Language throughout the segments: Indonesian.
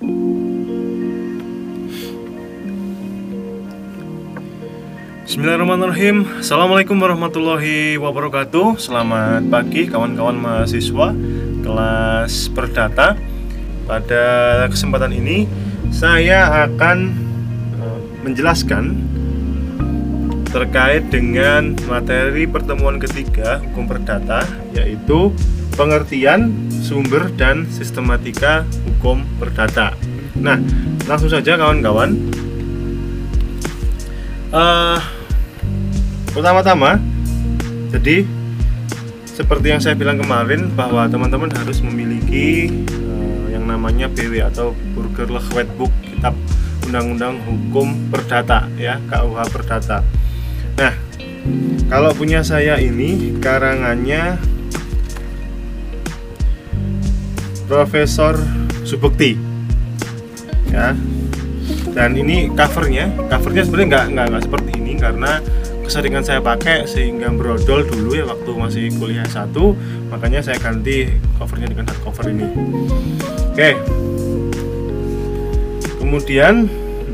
Bismillahirrahmanirrahim. Assalamualaikum warahmatullahi wabarakatuh. Selamat pagi kawan-kawan mahasiswa kelas perdata. Pada kesempatan ini saya akan eh, menjelaskan terkait dengan materi pertemuan ketiga hukum perdata yaitu pengertian, sumber, dan sistematika hukum perdata Nah, langsung saja kawan-kawan uh, Pertama-tama, jadi seperti yang saya bilang kemarin bahwa teman-teman harus memiliki uh, yang namanya BW atau Burgerlich Wetbook Kitab Undang-Undang Hukum Perdata ya KUH Perdata. Nah, kalau punya saya ini karangannya Profesor Subekti ya. Dan ini covernya covernya sebenarnya nggak nggak seperti ini karena keseringan saya pakai sehingga brodol dulu ya waktu masih kuliah satu. Makanya saya ganti covernya dengan hard cover ini. Oke. Kemudian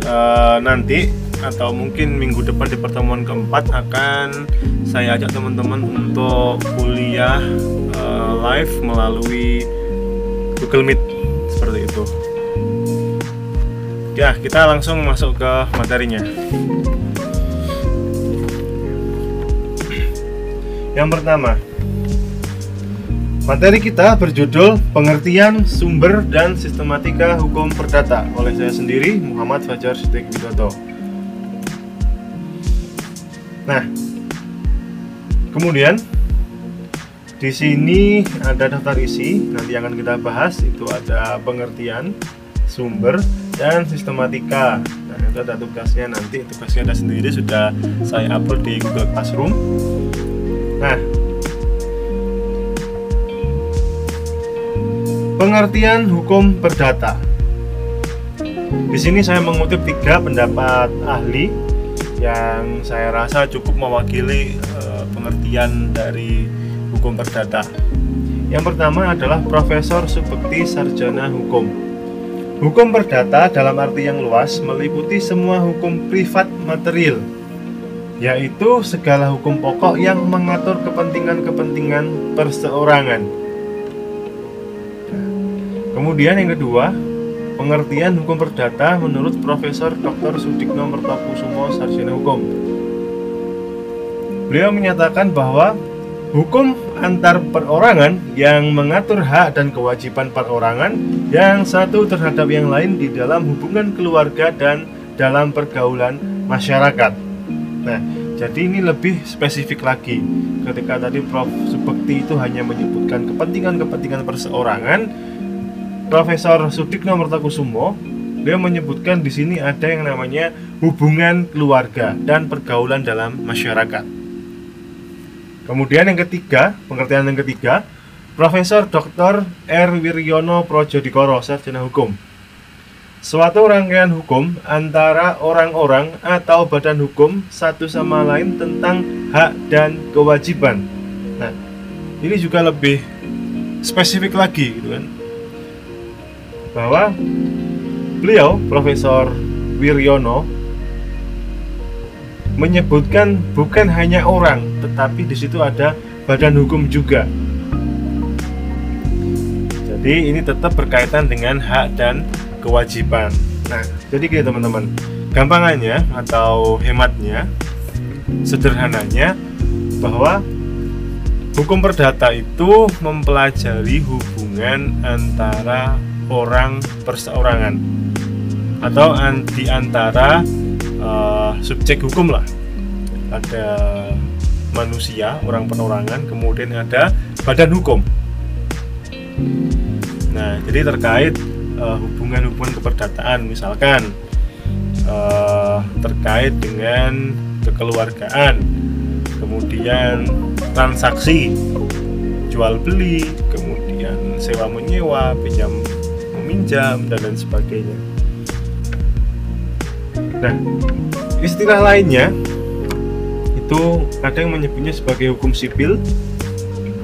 uh, nanti atau mungkin minggu depan di pertemuan keempat akan saya ajak teman-teman untuk kuliah uh, live melalui Google Meet seperti itu ya kita langsung masuk ke materinya Yang pertama, materi kita berjudul Pengertian Sumber dan Sistematika Hukum Perdata oleh saya sendiri Muhammad Fajar Siddiq Widodo. Nah, kemudian di sini ada daftar isi nanti akan kita bahas itu ada pengertian, sumber, dan sistematika. Nah, itu ada tugasnya nanti tugasnya ada sendiri sudah saya upload di Google Classroom Nah, pengertian hukum perdata. Di sini saya mengutip tiga pendapat ahli yang saya rasa cukup mewakili uh, pengertian dari hukum perdata. Yang pertama adalah Profesor Subekti Sarjana Hukum. Hukum perdata dalam arti yang luas meliputi semua hukum privat material yaitu segala hukum pokok yang mengatur kepentingan-kepentingan perseorangan. Kemudian yang kedua, pengertian hukum perdata menurut Profesor Dr. Sudikno Mertokusumo Sarjana Hukum. Beliau menyatakan bahwa hukum antar perorangan yang mengatur hak dan kewajiban perorangan yang satu terhadap yang lain di dalam hubungan keluarga dan dalam pergaulan masyarakat. Nah, jadi ini lebih spesifik lagi. Ketika tadi Prof. Subekti itu hanya menyebutkan kepentingan-kepentingan perseorangan, Profesor Sudikno Mertakusumo dia menyebutkan di sini ada yang namanya hubungan keluarga dan pergaulan dalam masyarakat. Kemudian yang ketiga, pengertian yang ketiga, Profesor Dr. R. Wiryono Projodikoro, sarjana hukum Suatu rangkaian hukum antara orang-orang atau badan hukum satu sama lain tentang hak dan kewajiban. Nah, ini juga lebih spesifik lagi gitu kan. Bahwa beliau Profesor Wiryono menyebutkan bukan hanya orang, tetapi di situ ada badan hukum juga. Jadi ini tetap berkaitan dengan hak dan kewajiban. Nah, jadi gini teman-teman, gampangannya atau hematnya, sederhananya bahwa hukum perdata itu mempelajari hubungan antara orang perseorangan atau di antara uh, subjek hukum lah. Ada manusia, orang perorangan, kemudian ada badan hukum. Nah, jadi terkait uh, hubungan-hubungan keperdataan misalkan uh, terkait dengan kekeluargaan kemudian transaksi jual beli kemudian sewa menyewa pinjam meminjam dan lain sebagainya nah istilah lainnya itu ada yang menyebutnya sebagai hukum sipil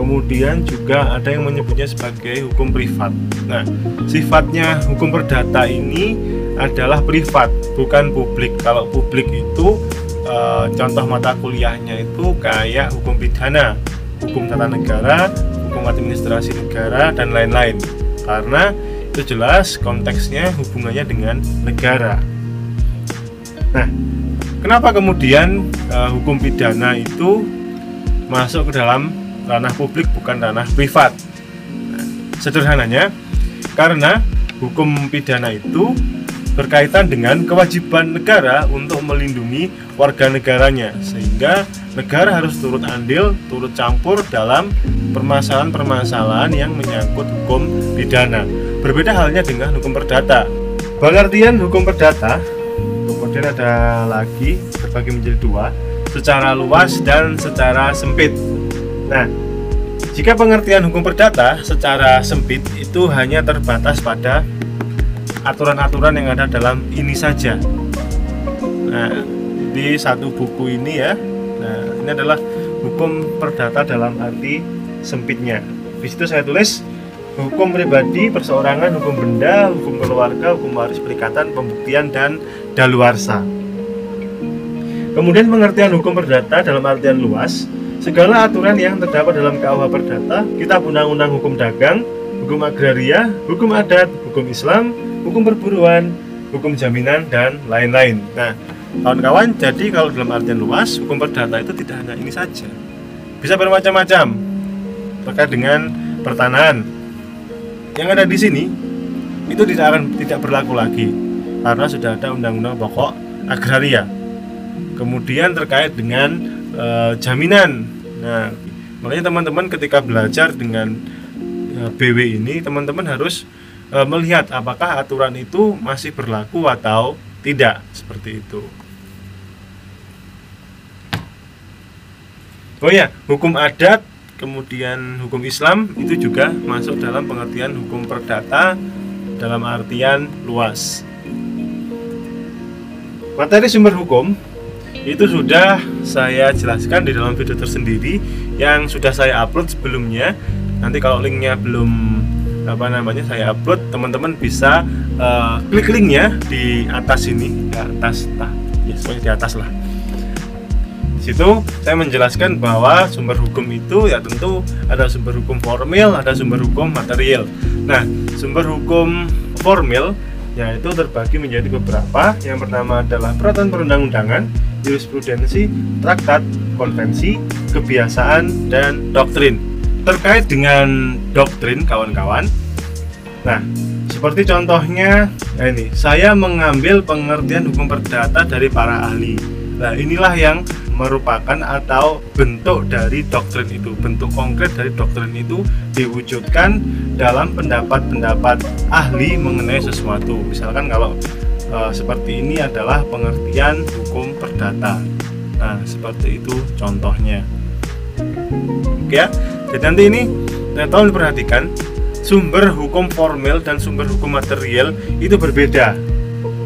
kemudian juga ada yang menyebutnya sebagai hukum privat. Nah, sifatnya hukum perdata ini adalah privat, bukan publik. Kalau publik itu e, contoh mata kuliahnya itu kayak hukum pidana, hukum tata negara, hukum administrasi negara dan lain-lain. Karena itu jelas konteksnya hubungannya dengan negara. Nah, kenapa kemudian e, hukum pidana itu masuk ke dalam ranah publik bukan ranah privat. Nah, sederhananya, karena hukum pidana itu berkaitan dengan kewajiban negara untuk melindungi warga negaranya, sehingga negara harus turut andil, turut campur dalam permasalahan-permasalahan yang menyangkut hukum pidana. Berbeda halnya dengan hukum perdata. Pengertian hukum perdata kemudian ada lagi terbagi menjadi dua, secara luas dan secara sempit. Nah, jika pengertian hukum perdata secara sempit itu hanya terbatas pada aturan-aturan yang ada dalam ini saja. Nah, di satu buku ini ya. Nah, ini adalah hukum perdata dalam arti sempitnya. Di situ saya tulis hukum pribadi, perseorangan, hukum benda, hukum keluarga, hukum waris, perikatan, pembuktian dan daluarsa. Kemudian pengertian hukum perdata dalam artian luas Segala aturan yang terdapat dalam KUH Perdata, Kitab Undang-Undang Hukum Dagang, Hukum Agraria, Hukum Adat, Hukum Islam, Hukum Perburuan, Hukum Jaminan, dan lain-lain. Nah, kawan-kawan, jadi kalau dalam artian luas, hukum perdata itu tidak hanya ini saja. Bisa bermacam-macam terkait dengan pertanahan. Yang ada di sini itu tidak akan tidak berlaku lagi karena sudah ada undang-undang pokok agraria. Kemudian terkait dengan e, jaminan Nah, makanya teman-teman ketika belajar dengan e, BW ini, teman-teman harus uh, melihat apakah aturan itu masih berlaku atau tidak, seperti itu. Oh ya, hukum adat, kemudian hukum Islam itu juga masuk dalam pengertian hukum perdata dalam artian luas. Materi sumber hukum itu sudah saya jelaskan di dalam video tersendiri yang sudah saya upload sebelumnya. Nanti kalau linknya belum apa namanya saya upload teman-teman bisa uh, klik linknya di atas ini di atas nah ya di atas lah. Di situ saya menjelaskan bahwa sumber hukum itu ya tentu ada sumber hukum formil ada sumber hukum material. Nah sumber hukum formil yaitu terbagi menjadi beberapa yang pertama adalah peraturan perundang-undangan jurisprudensi, traktat, konvensi, kebiasaan, dan doktrin. Terkait dengan doktrin, kawan-kawan, nah, seperti contohnya, ya ini, saya mengambil pengertian hukum perdata dari para ahli. Nah, inilah yang merupakan atau bentuk dari doktrin itu, bentuk konkret dari doktrin itu diwujudkan dalam pendapat-pendapat ahli mengenai sesuatu. Misalkan kalau e, seperti ini adalah pengertian hukum perdata. Nah, seperti itu contohnya. Oke ya. Jadi nanti ini nah, tolong diperhatikan sumber hukum formil dan sumber hukum material itu berbeda.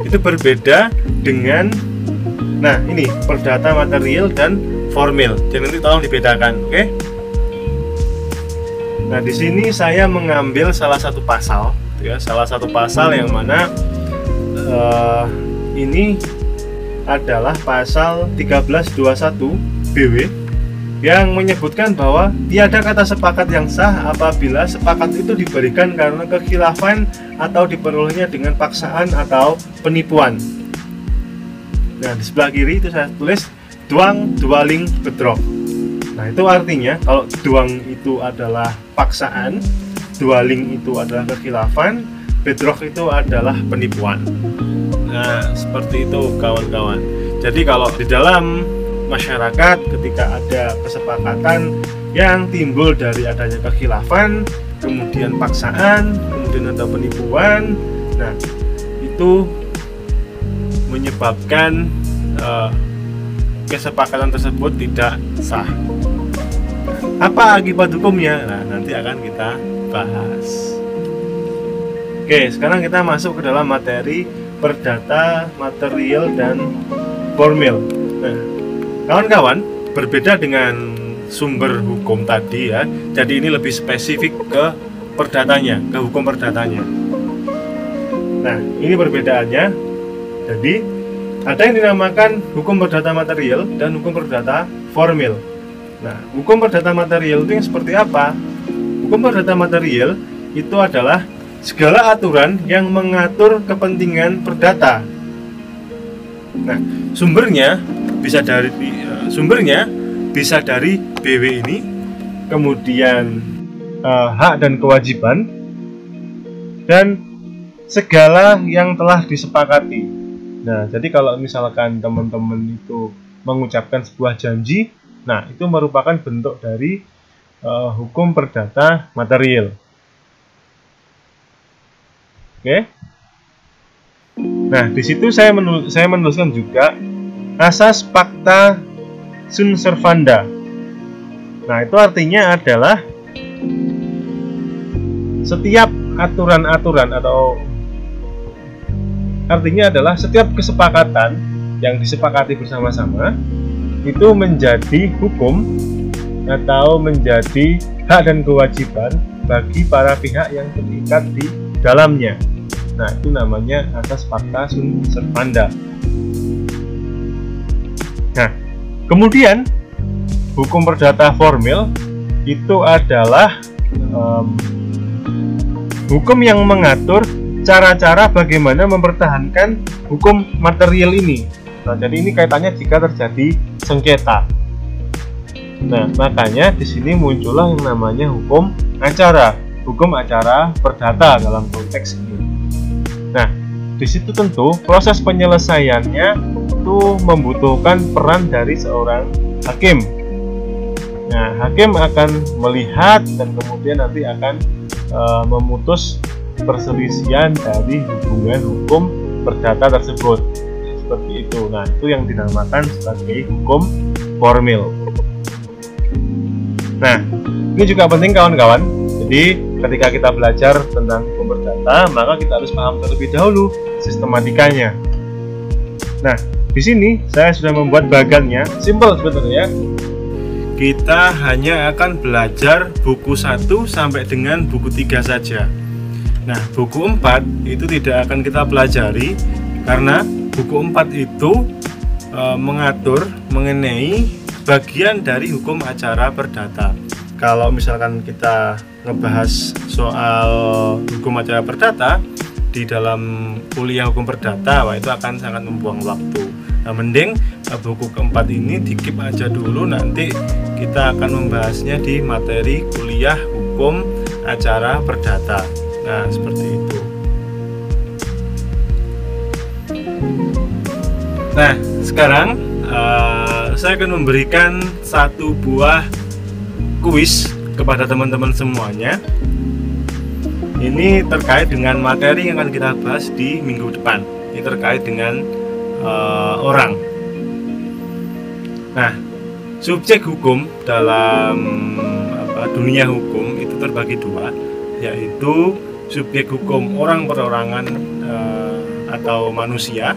Itu berbeda dengan nah ini perdata material dan formil. Jadi nanti tolong dibedakan, oke? Nah, di sini saya mengambil salah satu pasal, ya, salah satu pasal yang mana uh, ini adalah pasal 1321 BW yang menyebutkan bahwa tiada kata sepakat yang sah apabila sepakat itu diberikan karena kekhilafan atau diperolehnya dengan paksaan atau penipuan. Nah, di sebelah kiri itu saya tulis duang, dualing, bedrok. Nah, itu artinya kalau duang itu adalah paksaan, dualing itu adalah kekhilafan, bedrock itu adalah penipuan. Nah, seperti itu kawan-kawan. Jadi kalau di dalam masyarakat ketika ada kesepakatan yang timbul dari adanya kekhilafan, kemudian paksaan, kemudian ada penipuan, nah itu menyebabkan uh, kesepakatan tersebut tidak sah. Apa akibat hukumnya? Nah, nanti akan kita bahas. Oke, sekarang kita masuk ke dalam materi perdata, material, dan formil. Nah, kawan-kawan, berbeda dengan sumber hukum tadi ya. Jadi ini lebih spesifik ke perdatanya, ke hukum perdatanya. Nah, ini perbedaannya. Jadi ada yang dinamakan hukum perdata material dan hukum perdata formil. Nah, hukum perdata material itu yang seperti apa? Hukum perdata material itu adalah segala aturan yang mengatur kepentingan perdata. Nah, sumbernya bisa dari uh, sumbernya bisa dari BW ini, kemudian uh, hak dan kewajiban dan segala yang telah disepakati. Nah, jadi kalau misalkan teman-teman itu mengucapkan sebuah janji, nah itu merupakan bentuk dari uh, hukum perdata material. Oke. Nah, di situ saya menul saya menuliskan juga asas fakta sun servanda. Nah, itu artinya adalah setiap aturan-aturan atau artinya adalah setiap kesepakatan yang disepakati bersama-sama itu menjadi hukum atau menjadi hak dan kewajiban bagi para pihak yang terikat di dalamnya. Nah, itu namanya asas fakta sun servanda. Nah, kemudian hukum perdata formil itu adalah um, hukum yang mengatur cara-cara bagaimana mempertahankan hukum material ini. Nah, jadi ini kaitannya jika terjadi sengketa. Nah, makanya di sini muncullah yang namanya hukum acara, hukum acara perdata dalam konteks ini. Nah, di situ tentu proses penyelesaiannya itu membutuhkan peran dari seorang hakim. Nah, hakim akan melihat dan kemudian nanti akan e, memutus perselisihan dari hubungan hukum perdata tersebut. Seperti itu. Nah, itu yang dinamakan sebagai hukum formil. Nah, ini juga penting kawan-kawan. Jadi, ketika kita belajar tentang hukum perdata, maka kita harus paham terlebih dahulu sistematikanya. Nah, di sini saya sudah membuat bagannya, simple sebetulnya. Kita hanya akan belajar buku 1 sampai dengan buku 3 saja. Nah, buku 4 itu tidak akan kita pelajari karena buku 4 itu e, mengatur mengenai bagian dari hukum acara perdata. Kalau misalkan kita ngebahas soal hukum acara perdata di dalam kuliah hukum perdata, wah itu akan sangat membuang waktu. Nah, mending eh, buku keempat ini dikip aja dulu nanti kita akan membahasnya di materi kuliah hukum acara perdata. Nah, seperti itu. Nah, sekarang uh, saya akan memberikan satu buah kuis kepada teman-teman semuanya. Ini terkait dengan materi yang akan kita bahas di minggu depan. Ini terkait dengan uh, orang. Nah subjek hukum dalam apa, dunia hukum itu terbagi dua yaitu subjek hukum orang perorangan uh, atau manusia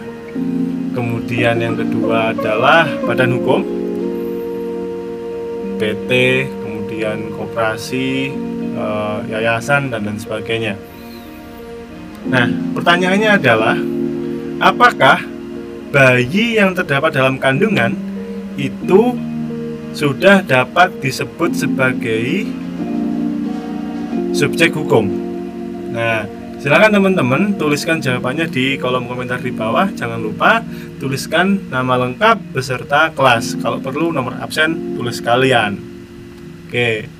kemudian yang kedua adalah badan hukum PT kemudian koperasi, eh, yayasan dan lain sebagainya. Nah, pertanyaannya adalah apakah bayi yang terdapat dalam kandungan itu sudah dapat disebut sebagai subjek hukum? Nah, silakan teman-teman tuliskan jawabannya di kolom komentar di bawah. Jangan lupa tuliskan nama lengkap beserta kelas. Kalau perlu nomor absen tulis kalian. Oke.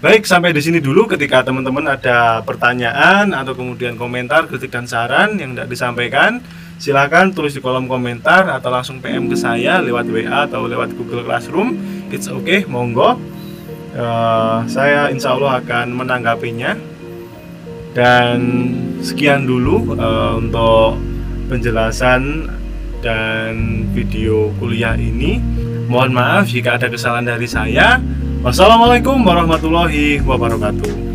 Baik, sampai di sini dulu ketika teman-teman ada pertanyaan atau kemudian komentar, kritik dan saran yang tidak disampaikan, silahkan tulis di kolom komentar atau langsung PM ke saya lewat WA atau lewat Google Classroom. It's okay, monggo. Uh, saya insya Allah akan menanggapinya. Dan sekian dulu uh, untuk penjelasan dan video kuliah ini. Mohon maaf jika ada kesalahan dari saya. Wassalamualaikum warahmatullahi wabarakatuh.